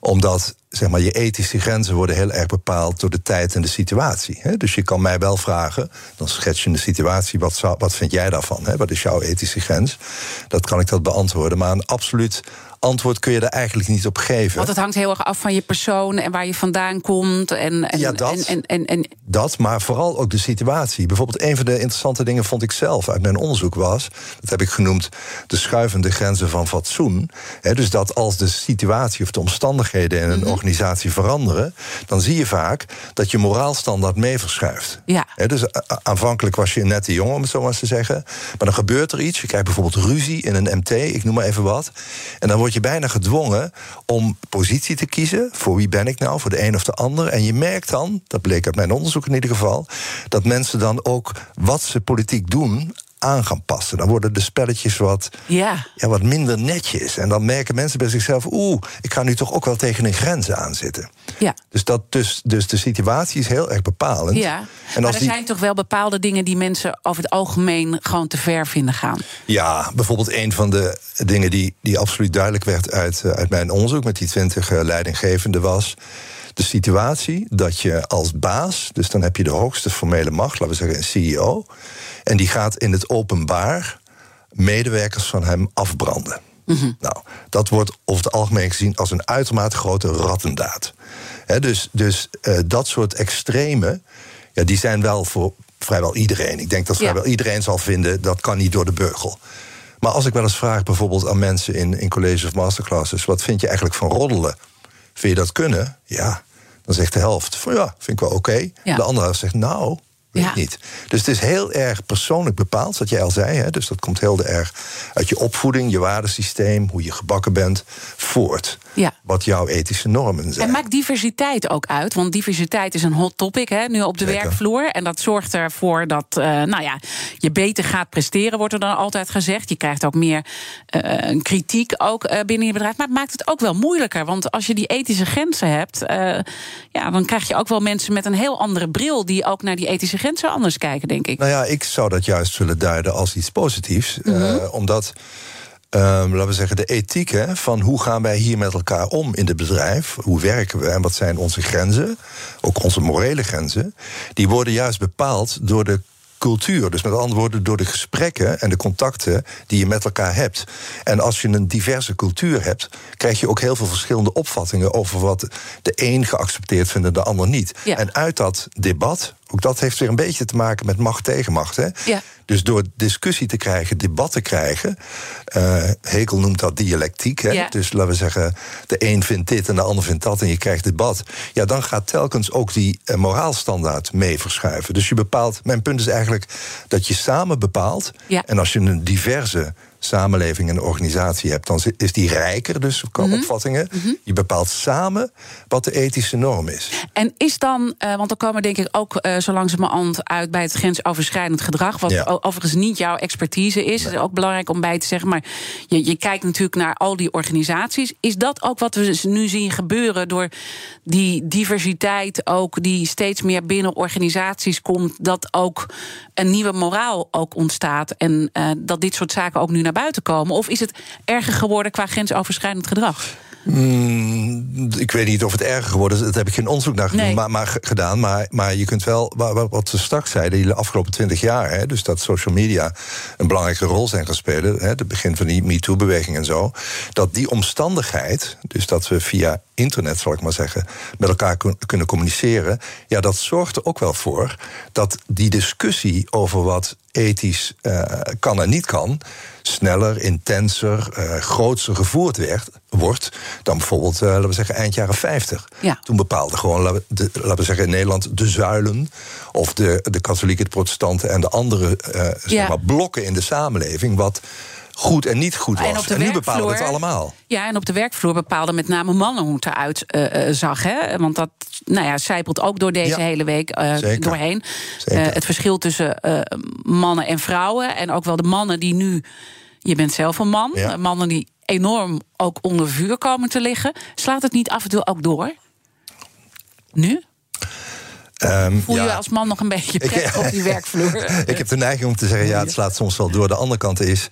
Omdat zeg maar, je ethische grenzen worden heel erg bepaald door de tijd en de situatie. Hè? Dus je kan mij wel vragen, dan schets je een situatie, wat, wat vind jij daarvan? Hè? Wat is jouw ethische grens? Dat kan ik dat beantwoorden. Maar een absoluut antwoord kun je er eigenlijk niet op geven. Want het hangt heel erg af van je persoon en waar je vandaan komt. En, en, ja, dat, en, en, en, dat, maar vooral ook de situatie. Bijvoorbeeld, een van de interessante dingen vond ik zelf uit mijn onderzoek was, dat heb ik genoemd, de schuivende grenzen van fatsoen. dus dat als de situatie of de omstandigheden in een mm -hmm. organisatie veranderen, dan zie je vaak dat je moraalstandaard mee verschuift. Ja. dus aanvankelijk was je een nette jongen, om het zo maar eens te zeggen. Maar dan gebeurt er iets. Je krijgt bijvoorbeeld ruzie in een MT, ik noem maar even wat. En dan word je bijna gedwongen om positie te kiezen. Voor wie ben ik nou? Voor de een of de ander. En je merkt dan, dat bleek uit mijn onderzoek in ieder geval, dat mensen dan ook wat ze politiek doen aan gaan passen. Dan worden de spelletjes wat, ja. Ja, wat minder netjes. En dan merken mensen bij zichzelf... oeh, ik ga nu toch ook wel tegen een grens aan zitten. Ja. Dus, dat, dus, dus de situatie is heel erg bepalend. Ja. En maar er die... zijn toch wel bepaalde dingen... die mensen over het algemeen gewoon te ver vinden gaan? Ja, bijvoorbeeld een van de dingen die, die absoluut duidelijk werd... uit, uit mijn onderzoek met die twintig leidinggevenden was de situatie dat je als baas, dus dan heb je de hoogste formele macht, laten we zeggen een CEO, en die gaat in het openbaar medewerkers van hem afbranden. Mm -hmm. Nou, dat wordt over het algemeen gezien als een uitermate grote rattendaad. He, dus dus uh, dat soort extreme, ja, die zijn wel voor vrijwel iedereen. Ik denk dat vrijwel iedereen zal vinden dat kan niet door de beugel. Maar als ik wel eens vraag bijvoorbeeld aan mensen in, in colleges of masterclasses: wat vind je eigenlijk van roddelen? Vind je dat kunnen? Ja. Dan zegt de helft van ja, vind ik wel oké. Okay. Ja. De andere helft zegt nou, weet Ja. niet. Dus het is heel erg persoonlijk bepaald, wat jij al zei. Hè? Dus dat komt heel erg uit je opvoeding, je waardesysteem, hoe je gebakken bent, voort. Ja. Wat jouw ethische normen zijn. En maakt diversiteit ook uit? Want diversiteit is een hot topic hè, nu op de werkvloer. En dat zorgt ervoor dat uh, nou ja, je beter gaat presteren, wordt er dan altijd gezegd. Je krijgt ook meer uh, kritiek ook, uh, binnen je bedrijf. Maar het maakt het ook wel moeilijker. Want als je die ethische grenzen hebt, ja, dan krijg je ook wel mensen met een heel andere bril die ook naar die ethische grenzen anders kijken, denk ik. Nou ja, ik zou dat juist willen duiden als iets positiefs. Mhm. Uh, omdat, um, laten we zeggen, de ethiek hè, van hoe gaan wij hier met elkaar om in het bedrijf, hoe werken we en wat zijn onze grenzen, ook onze morele grenzen, die worden juist bepaald door de cultuur. Dus met andere woorden, door de gesprekken en de contacten die je met elkaar hebt. En als je een diverse cultuur hebt, krijg je ook heel veel verschillende opvattingen over wat de een geaccepteerd vindt en de ander niet. Ja. En uit dat debat, ook dat heeft weer een beetje te maken met macht tegen macht. Hè? Ja. Dus door discussie te krijgen, debat te krijgen. Uh, Hekel noemt dat dialectiek. Hè? Ja. Dus laten we zeggen, de een vindt dit en de ander vindt dat. En je krijgt debat. Ja, dan gaat telkens ook die uh, moraalstandaard mee verschuiven. Dus je bepaalt, mijn punt is eigenlijk dat je samen bepaalt. Ja. En als je een diverse samenleving en organisatie hebt, dan is die rijker, dus qua Mhm. opvattingen. Je bepaalt samen wat de ethische norm is. En is dan, uh, want dan komen denk ik ook uh, zo langzamerhand uit bij het grensoverschrijdend gedrag, wat Ja. overigens niet jouw expertise is. Het is ook belangrijk om bij te zeggen, maar je, je kijkt natuurlijk naar al die organisaties. Is dat ook wat we nu zien gebeuren door die diversiteit ook die steeds meer binnen organisaties komt, dat ook een nieuwe moraal ook ontstaat en uh, dat dit soort zaken ook nu naar buiten komen? Of is het erger geworden qua grensoverschrijdend gedrag? Mm, ik weet niet of het erger geworden is. Dat heb ik geen onderzoek naar gedaan. Nee. Maar, maar, gedaan maar, maar je kunt wel, wa- wa- wat we straks zeiden, de afgelopen twintig jaar, hè, dus dat social media een belangrijke rol zijn gaan spelen, hè, het begin van die MeToo-beweging en zo, dat die omstandigheid, dus dat we via internet, zal ik maar zeggen, met elkaar kun- kunnen communiceren, ja, dat zorgt er ook wel voor dat die discussie over wat ethisch eh, kan en niet kan, sneller, intenser, eh grootser gevoerd werd, wordt dan bijvoorbeeld, eh, laten we zeggen, eind jaren 50. Ja. Toen bepaalden gewoon, laten we, de- laten we zeggen in Nederland, de zuilen, of de, de katholieken, de protestanten en de andere eh, zeg Ja. maar, blokken in de samenleving, wat goed en niet goed was. En op de nu bepalen we het allemaal. Ja, en op de werkvloer bepaalden met name mannen hoe het eruit eh, eh, zag. Hè? Want dat nou ja, zijpelt ook door deze Ja, hele week eh, zeker. doorheen. Zeker. Het verschil tussen mannen en vrouwen. En ook wel de mannen die nu. Je bent zelf een man. Ja. Mannen die enorm ook onder vuur komen te liggen. Slaat het niet af en toe ook door? Nu? Ehm, Voel je ja. als man nog een beetje prettig op die werkvloer? Ik heb de neiging om te zeggen, ja, het slaat soms wel door. De andere kant is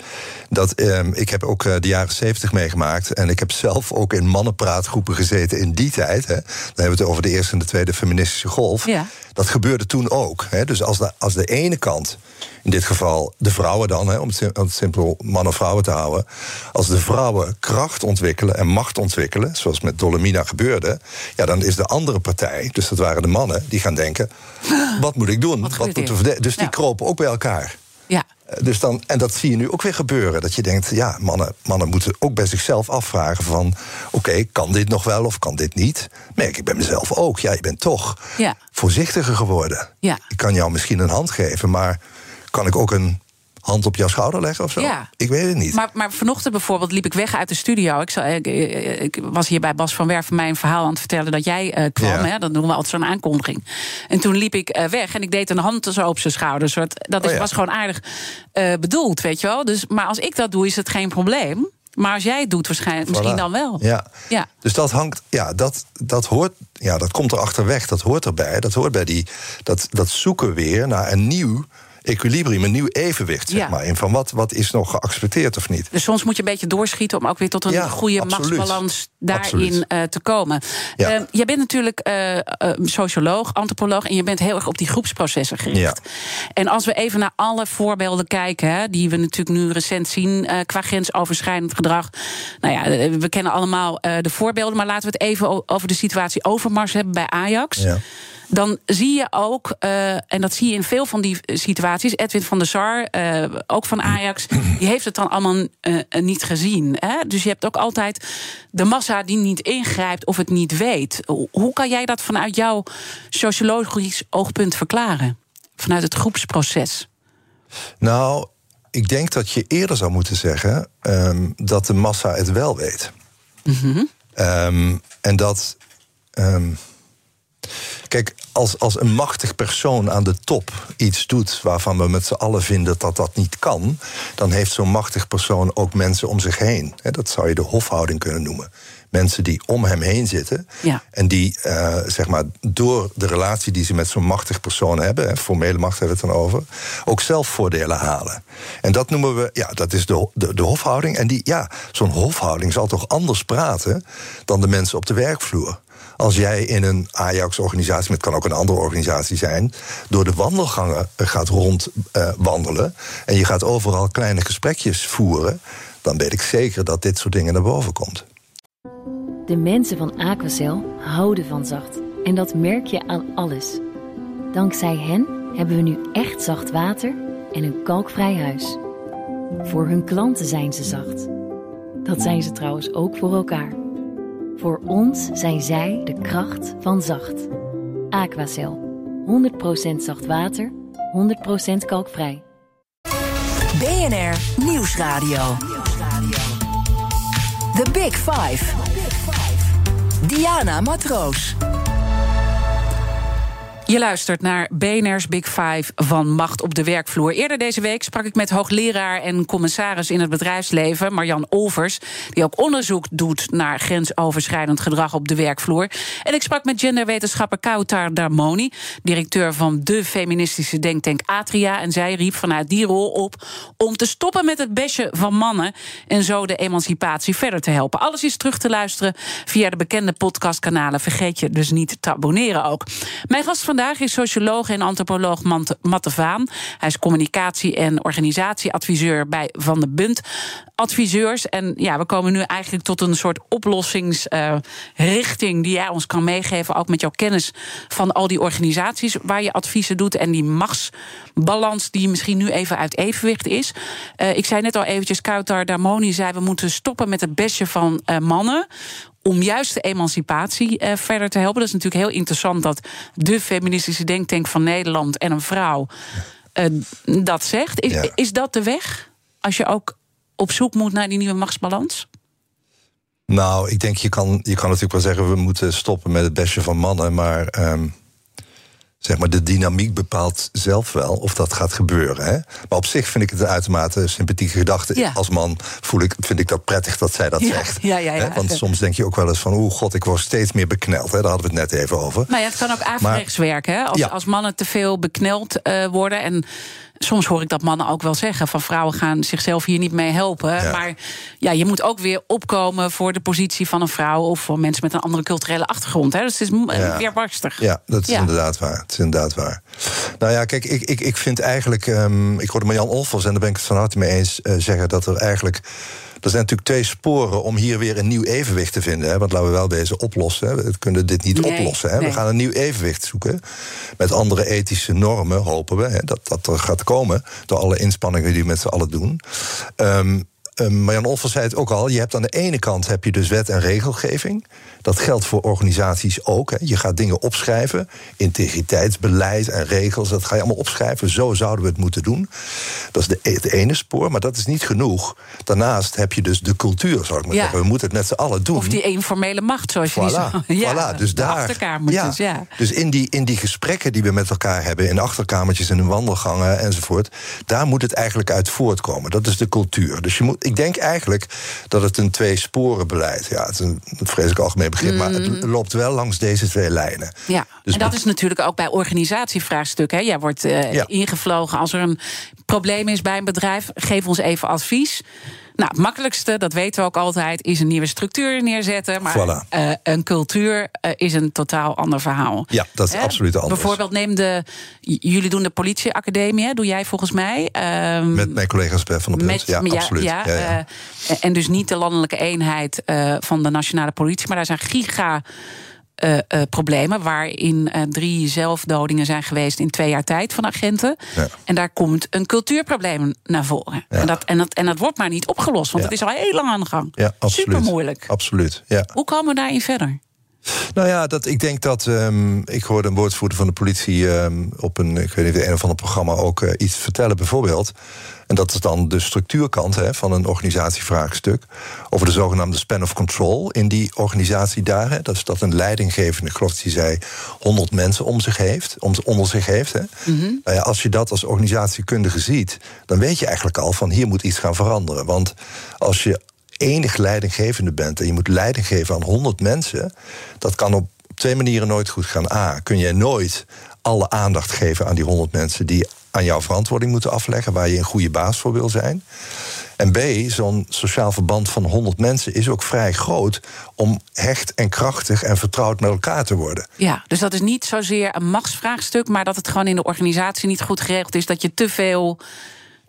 dat ehm, ik heb ook eh, de jaren zeventig meegemaakt. En ik heb zelf ook in mannenpraatgroepen gezeten in die tijd. Hè. Dan hebben we het over de eerste en de tweede feministische golf. Ja. Dat gebeurde toen ook. Hè. Dus als de, als de ene kant, in dit geval de vrouwen dan, hè, om, het, sim- om het simpel mannen-vrouwen te houden. Als de vrouwen kracht ontwikkelen en macht ontwikkelen, zoals met Dolomina gebeurde. Ja, dan is de andere partij, dus dat waren de mannen, die gaan denken: wat moet ik doen? Wat moeten we Dus die kropen ook bij elkaar. Ja. Dus dan, en dat zie je nu ook weer gebeuren. Dat je denkt, ja, mannen, mannen moeten ook bij zichzelf afvragen van... oké, kan dit nog wel of kan dit niet? Merk ik bij mezelf ook. Ja, je bent toch Ja. voorzichtiger geworden. Ja. Ik kan jou misschien een hand geven, maar kan ik ook een hand op jouw schouder leggen of zo? Ja. Ik weet het niet. Maar, maar vanochtend bijvoorbeeld liep ik weg uit de studio. Ik, zal- ik, ik- ik was hier bij Bas van Werven mijn verhaal aan het vertellen dat jij eh, kwam. Ja. Hè? Dan doen we altijd zo'n aankondiging. En toen liep ik eh, weg en ik deed een hand zo op zijn schouder. Soort, dat is, Oh ja. was gewoon aardig eh, bedoeld, weet je wel. Dus, maar als ik dat doe, is het geen probleem. Maar als jij het doet, waarschijnlijk misschien dan wel. Ja. Ja. Dus dat hangt, ja, dat, dat hoort, ja, dat komt er achterweg. Dat hoort erbij. Dat hoort bij die, dat, dat zoeken weer naar een nieuw equilibrium, een nieuw evenwicht, zeg Ja. maar. In van wat, wat is nog geaccepteerd of niet? Dus soms moet je een beetje doorschieten om ook weer tot een Ja, goede absoluut. machtsbalans daarin eh, te komen. Ja. Eh, jij bent natuurlijk eh, eh, socioloog, antropoloog en je bent heel erg op die groepsprocessen gericht. En als we even naar alle voorbeelden kijken, hè, die we natuurlijk nu recent zien qua grensoverschrijdend gedrag. Nou ja, we kennen allemaal de voorbeelden, maar laten we het even over de situatie Overmars hebben bij Ajax. Ja. Dan zie je ook, eh, en dat zie je in veel van die situaties, Edwin van der Sar, eh, ook van Ajax, die heeft het dan allemaal eh, niet gezien. Hè? Dus je hebt ook altijd de massa die niet ingrijpt of het niet weet. Hoe- kan jij dat vanuit jouw sociologisch oogpunt verklaren? Vanuit het groepsproces. Nou, ik denk dat je eerder zou moeten zeggen ehm, dat de massa het wel weet. Ehm, en dat. ehm, kijk, als, als een machtig persoon aan de top iets doet waarvan we met z'n allen vinden dat dat niet kan, dan heeft zo'n machtig persoon ook mensen om zich heen. Dat zou je de hofhouding kunnen noemen. Mensen die om hem heen zitten Ja. en die, eh, zeg maar, door de relatie die ze met zo'n machtig persoon hebben, formele macht hebben we het dan over, ook zelf voordelen halen. En dat noemen we, ja, dat is de, de, de hofhouding. En die, ja, zo'n hofhouding zal toch anders praten dan de mensen op de werkvloer. Als jij in een Ajax-organisatie, maar het kan ook een andere organisatie zijn, door de wandelgangen eh, gaat rondwandelen en je gaat overal kleine gesprekjes voeren, dan weet ik zeker dat dit soort dingen naar boven komt. De mensen van Aquacel houden van zacht. En dat merk je aan alles. Dankzij hen hebben we nu echt zacht water en een kalkvrij huis. Voor hun klanten zijn ze zacht. Dat zijn ze trouwens ook voor elkaar. Voor ons zijn zij de kracht van zacht. Aquacel. 100% zacht water, 100% kalkvrij. BNR Nieuwsradio. The Big Five. Diana Matroos. Je luistert naar BNR's Big Five van Macht op de Werkvloer. Eerder deze week sprak ik met hoogleraar en commissaris in het bedrijfsleven, Marjan Olvers, die ook onderzoek doet naar grensoverschrijdend gedrag op de werkvloer. En ik sprak met genderwetenschapper Kautar Darmoni, directeur van de feministische denktank Atria. En zij riep vanuit die rol op om te stoppen met het besje van mannen en zo de emancipatie verder te helpen. Alles is terug te luisteren via de bekende podcastkanalen. Vergeet je dus niet te abonneren ook. Mijn gast vandaag is socioloog en antropoloog Matte Vaan. Hij is communicatie- en organisatieadviseur bij Van de Bunt adviseurs. En ja, we komen nu eigenlijk tot een soort oplossingsrichting die jij ons kan meegeven, ook met jouw kennis van al die organisaties waar je adviezen doet en die machtsbalans die misschien nu even uit evenwicht is. Uh, ik zei net al eventjes, Kautar Damoni zei we moeten stoppen met het bestje van uh, mannen om juist de emancipatie uh, verder te helpen. Dat is natuurlijk heel interessant dat de feministische denktank van Nederland en een vrouw uh, dat zegt. Is, ja. is dat de weg? Als je ook op zoek moet naar die nieuwe machtsbalans? Nou, ik denk, je kan, je kan natuurlijk wel zeggen... we moeten stoppen met het bestje van mannen... maar um, zeg maar, de dynamiek bepaalt zelf wel of dat gaat gebeuren. Hè? Maar op zich vind ik het een uitermate sympathieke gedachte. Ja. Als man voel ik, vind ik dat prettig dat zij dat Ja, zegt. ja, ja, ja. Hè? Want soms denk je ook wel eens van... oeh god, ik word steeds meer bekneld. Hè? Daar hadden we het net even over. Nou ja, het kan ook averechts werken. Hè? Als, als mannen te veel bekneld eh, worden. En soms hoor ik dat mannen ook wel zeggen: van vrouwen gaan zichzelf hier niet mee helpen. Ja. Maar ja, je moet ook weer opkomen voor de positie van een vrouw. of voor mensen met een andere culturele achtergrond. Hè? Dus het is Ja. weer barstig. Ja, dat is Ja. inderdaad waar. Het is inderdaad waar. Nou ja, kijk, ik, ik, ik vind eigenlijk... ehm, ik hoorde Marjan Olvers, en daar ben ik het van harte mee eens... eh, zeggen dat er eigenlijk... Er zijn natuurlijk twee sporen om hier weer een nieuw evenwicht te vinden. Hè? Want laten we wel wezen oplossen. Hè? We kunnen dit niet Nee, oplossen. Hè? nee. We gaan een nieuw evenwicht zoeken. Met andere ethische normen, hopen we. Hè? Dat dat er gaat komen. Door alle inspanningen die we met z'n allen doen. Um, Marjan Olvers zei het ook al. Je hebt aan de ene kant heb je dus wet en regelgeving. Dat geldt voor organisaties ook. Hè. Je gaat dingen opschrijven. Integriteitsbeleid en regels. Dat ga je allemaal opschrijven. Zo zouden we het moeten doen. Dat is de, e- het ene spoor. Maar dat is niet genoeg. Daarnaast heb je dus de cultuur, zou ik maar Ja. zeggen. We moeten het met z'n allen doen. Of die informele macht, zoals je die Voilà, zo... Ja, voilà, dus daar. achterkamertjes, ja. Dus in die, in die gesprekken die we met elkaar hebben, in achterkamertjes, in wandelgangen enzovoort, daar moet het eigenlijk uit voortkomen. Dat is de cultuur. Dus je moet, ik denk eigenlijk dat het een twee-sporen-beleid. Ja, het is een, vreselijk algemeen begrip, maar het loopt wel langs deze twee lijnen. Ja, Dus en dat is natuurlijk ook bij organisatievraagstuk. Hè. Jij wordt eh, Ja. ingevlogen als er een probleem is bij een bedrijf. Geef ons even advies. Nou, het makkelijkste, dat weten we ook altijd, is een nieuwe structuur neerzetten. Maar Voilà. eh, een cultuur eh, is een totaal ander verhaal. Ja, dat is absoluut anders. Bijvoorbeeld, neem de. Jullie doen de politieacademie, hè? doe jij volgens mij. Ehm, Met mijn collega's bij Van der Punt. Ja, absoluut. Ja, Ja, ja. eh, en dus niet de landelijke eenheid eh, van de nationale politie, maar daar zijn giga. Eh, eh, problemen waarin eh, drie zelfdodingen zijn geweest in twee jaar tijd van agenten. Ja. En daar komt een cultuurprobleem naar voren. Ja. En, dat, en, dat, en dat wordt maar niet opgelost, want Ja. het is al heel lang aan de gang. Ja, absoluut. Super moeilijk. Absoluut, ja. Hoe komen we daarin verder? Nou ja, dat, ik denk dat. ehm, ik hoorde een woordvoerder van de politie ehm, op een, ik weet niet, een of ander programma ook eh, iets vertellen, bijvoorbeeld. En dat is dan de structuurkant hè, van een organisatievraagstuk. Over de zogenaamde span of control in die organisatie daar. Hè. Dat is dat een leidinggevende, geloof hij zei, 100 mensen om zich heeft, om, onder zich heeft. Hè. Nou ja, als je dat als organisatiekundige ziet, dan weet je eigenlijk al van hier moet iets gaan veranderen. Want als je enig leidinggevende bent en je moet leiding geven aan 100 mensen, dat kan op twee manieren nooit goed gaan. A, kun je nooit alle aandacht geven aan die 100 mensen die aan jouw verantwoording moeten afleggen, waar je een goede baas voor wil zijn. En B, zo'n sociaal verband van 100 mensen is ook vrij groot om hecht en krachtig en vertrouwd met elkaar te worden. Ja, dus dat is niet zozeer een machtsvraagstuk, maar dat het gewoon in de organisatie niet goed geregeld is. Dat je te veel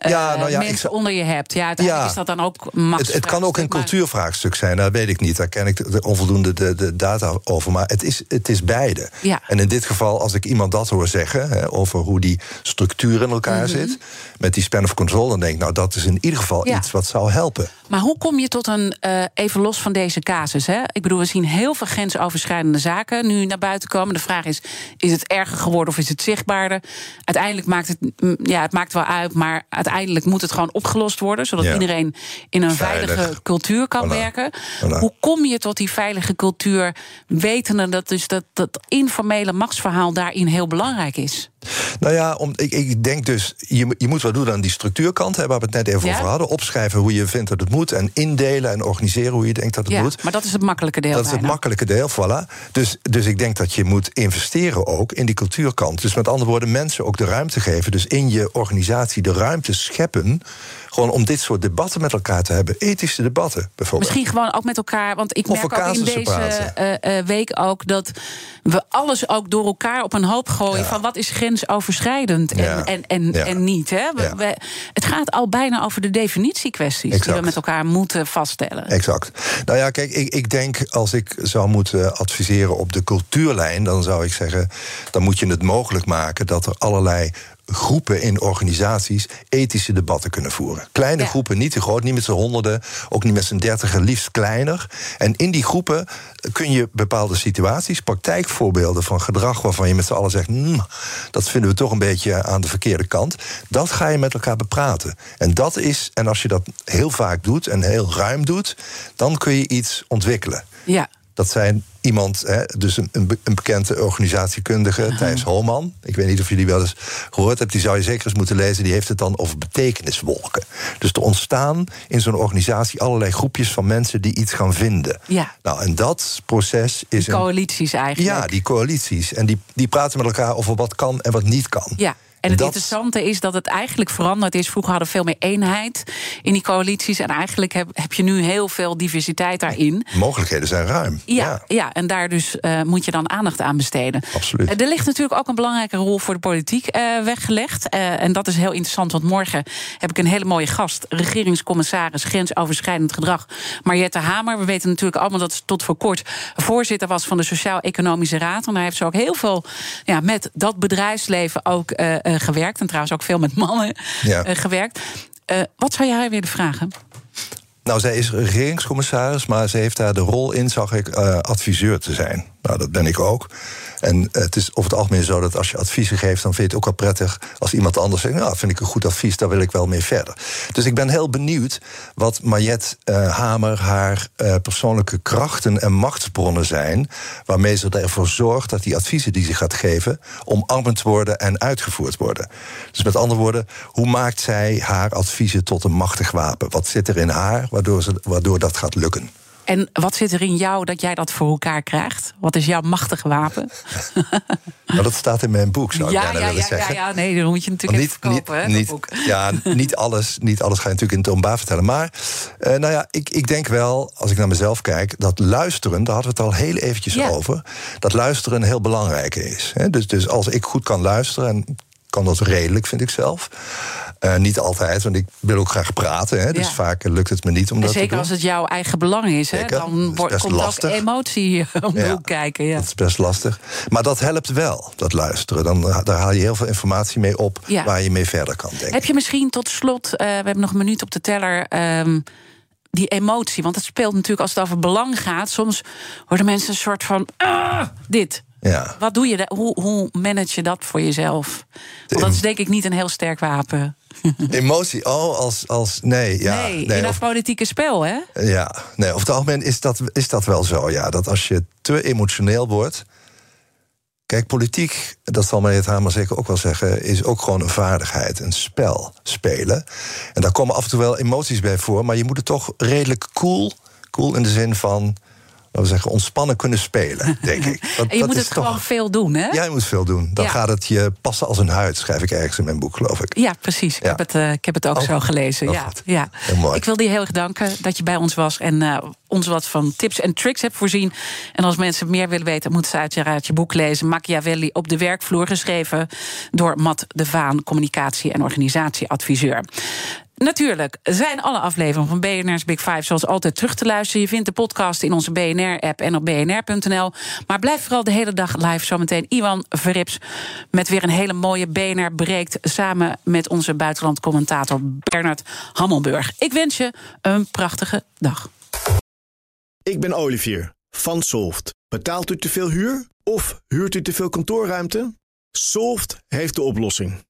Ja, nou ja, ik mensen zou- onder je hebt. Ja, uiteindelijk Ja. is dat dan ook een Het, kan ook een maar- cultuurvraagstuk zijn, dat weet ik niet. Daar ken ik de, de onvoldoende de, de data over. Maar het is, het is beide. Ja. En in dit geval, als ik iemand dat hoor zeggen... Hè, over hoe die structuur in elkaar zit... met die span of control, dan denk ik... nou, dat is in ieder geval Mhm. Ja. iets wat zou helpen. Maar hoe kom je tot een, eh, even los van deze casus? Hè? Ik bedoel, we zien heel veel grensoverschrijdende zaken nu naar buiten komen. De vraag is, is het erger geworden of is het zichtbaarder? Uiteindelijk maakt het, mm, ja, het maakt wel uit, maar uiteindelijk uiteindelijk moet het gewoon opgelost worden, zodat Ja. iedereen in een Veilig. veilige cultuur kan Voilà. werken. Voilà. Hoe kom je tot die veilige cultuur, wetende dat dus dat, dat informele machtsverhaal daarin heel belangrijk is? Nou ja, om, ik, ik denk dus, je, moet- je moet wat doen aan die structuurkant, hè, waar we het net even Ja. over hadden. Opschrijven hoe je vindt dat het moet en indelen en organiseren hoe je denkt dat het Ja, moet. maar dat is het makkelijke deel. Dat is het makkelijke deel, voilà. Dus, dus ik denk dat je moet investeren ook in die cultuurkant. Dus met andere woorden, mensen ook de ruimte geven. Dus in je organisatie de ruimte scheppen. Gewoon om dit soort debatten met elkaar te hebben. Ethische debatten bijvoorbeeld. Misschien gewoon ook met elkaar. Want ik merk ook in deze eh, eh, week ook dat we alles ook door elkaar op een hoop gooien. Ja. Van wat is grensoverschrijdend en, Ja. en, en, Ja. en niet. Hè? We- we- het gaat al bijna over de definitiekwesties die we met elkaar moeten vaststellen. Exact. Nou ja, kijk, ik, ik denk als ik zou moeten adviseren op de cultuurlijn, dan zou ik zeggen, dan moet je het mogelijk maken dat er allerlei groepen in organisaties ethische debatten kunnen voeren. Kleine Ja. groepen, niet te groot, niet met z'n honderden, ook niet met z'n dertigen, liefst kleiner. En in die groepen kun je bepaalde situaties, praktijkvoorbeelden van gedrag waarvan je met z'n allen zegt, "Hmm, dat vinden we toch een beetje aan de verkeerde kant. Dat ga je met elkaar bepraten. En dat is, en als je dat heel vaak doet en heel ruim doet, dan kun je iets ontwikkelen. Ja. Dat zijn iemand, hè, dus een, een be- een bekende organisatiekundige, Thijs Holman. Ik weet niet of jullie wel eens gehoord hebben. Die zou je zeker eens moeten lezen. Die heeft het dan over betekeniswolken. Dus er ontstaan in zo'n organisatie allerlei groepjes van mensen die iets gaan vinden. Ja. Nou, en dat proces is. Coalities eigenlijk. Ja, die coalities. En die, die praten met elkaar over wat kan en wat niet kan. Ja. En het dat- interessante is dat het eigenlijk veranderd is. Vroeger hadden we veel meer eenheid in die coalities. En eigenlijk heb, heb je nu heel veel diversiteit daarin. Mogelijkheden zijn ruim. Ja, ja. en daar dus eh, moet je dan aandacht aan besteden. Absoluut. Eh, er ligt natuurlijk ook een belangrijke rol voor de politiek eh, weggelegd. En dat is heel interessant, want morgen heb ik een hele mooie gast. Regeringscommissaris grensoverschrijdend gedrag, Mariette Hamer. We weten natuurlijk allemaal dat ze tot voor kort voorzitter was van de Sociaal-Economische Raad. En daar heeft ze ook heel veel ja, met dat bedrijfsleven ook gewerkt. En trouwens ook veel met mannen Ja. eh, gewerkt. Eh, wat zou jij haar willen vragen? Nou, zij is regeringscommissaris, maar ze heeft daar de rol in, zag ik, eh, adviseur te zijn. Nou, dat ben ik ook. En het is over het algemeen zo dat als je adviezen geeft, dan vind je het ook wel prettig als iemand anders zegt: Nou, vind ik een goed advies, daar wil ik wel mee verder. Dus ik ben heel benieuwd wat Mariette eh, Hamer haar eh, persoonlijke krachten en machtsbronnen zijn, waarmee ze ervoor zorgt dat die adviezen die ze gaat geven, omarmd worden en uitgevoerd worden. Dus met andere woorden, hoe maakt zij haar adviezen tot een machtig wapen? Wat zit er in haar waardoor, ze, waardoor dat gaat lukken? En wat zit er in jou dat jij dat voor elkaar krijgt? Wat is jouw machtige wapen? Nou, dat staat in mijn boek, zou ik ja, bijna ja, willen ja, ja, zeggen. ja, nee, dan moet je natuurlijk even verkopen, hè, niet, ja, niet, alles, niet alles ga je natuurlijk in het openbaar vertellen. Maar eh, nou ja, ik, ik denk wel, als ik naar mezelf kijk, dat luisteren, daar hadden we het al heel eventjes Ja. over, dat luisteren heel belangrijke is. Hè. Dus, dus als ik goed kan luisteren, en kan dat redelijk, vind ik zelf. Eh, niet altijd, want ik wil ook graag praten. Hè, dus Ja. vaak lukt het me niet om En dat te zeker doen. als het jouw eigen belang is, hè, dan wordt, best komt lastig. ook emotie om de Ja. hoek kijken. Ja. Dat is best lastig. Maar dat helpt wel, dat luisteren. Dan, daar haal je heel veel informatie mee op Ja. waar je mee verder kan denken. Heb je misschien tot slot, eh, we hebben nog een minuut op de teller. ehm, die emotie, want het speelt natuurlijk als het over belang gaat. Soms worden mensen een soort van. "Ah, dit. Ja. Wat doe je? Hoe, hoe manage je dat voor jezelf? Want dat is denk ik niet een heel sterk wapen. Emotie, oh, als, als nee, ja. nee, in nee, dat of- politieke spel, hè? ja, nee, over het algemeen is dat, is dat wel zo, ja. Dat als je te emotioneel wordt... Kijk, politiek, dat zal meneer Hamer zeker ook wel zeggen... is ook gewoon een vaardigheid, een spel spelen. En daar komen af en toe wel emoties bij voor... maar je moet het toch redelijk cool... cool in de zin van, laten we zeggen, ontspannen kunnen spelen, denk ik. Dat- En je dat moet is het toch- gewoon veel doen, hè? Ja, je moet veel doen. Dan Ja. gaat het je passen als een huid, schrijf ik ergens in mijn boek, geloof ik. Ja, precies. Ik, heb, het, eh, ik heb het ook Oh, zo gelezen. heel ja, ja. Heel mooi. Ik wil je heel erg danken dat je bij ons was en eh, ons wat van tips en tricks hebt voorzien. En als mensen meer willen weten, moeten ze uiteraard je boek lezen. Machiavelli op de werkvloer, geschreven door Matt de Vaan, communicatie- en organisatieadviseur. Natuurlijk zijn alle afleveringen van BNR's Big Five zoals altijd terug te luisteren. Je vindt de podcast in onze BNR-app en op bnr.nl. Maar blijf vooral de hele dag live. Zometeen Iwan Verrips met weer een hele mooie BNR breekt... samen met onze buitenlandcommentator Bernard Hammelburg. Ik wens je een prachtige dag. Ik ben Olivier van Solft. Betaalt u te veel huur of huurt u te veel kantoorruimte? Solft heeft de oplossing.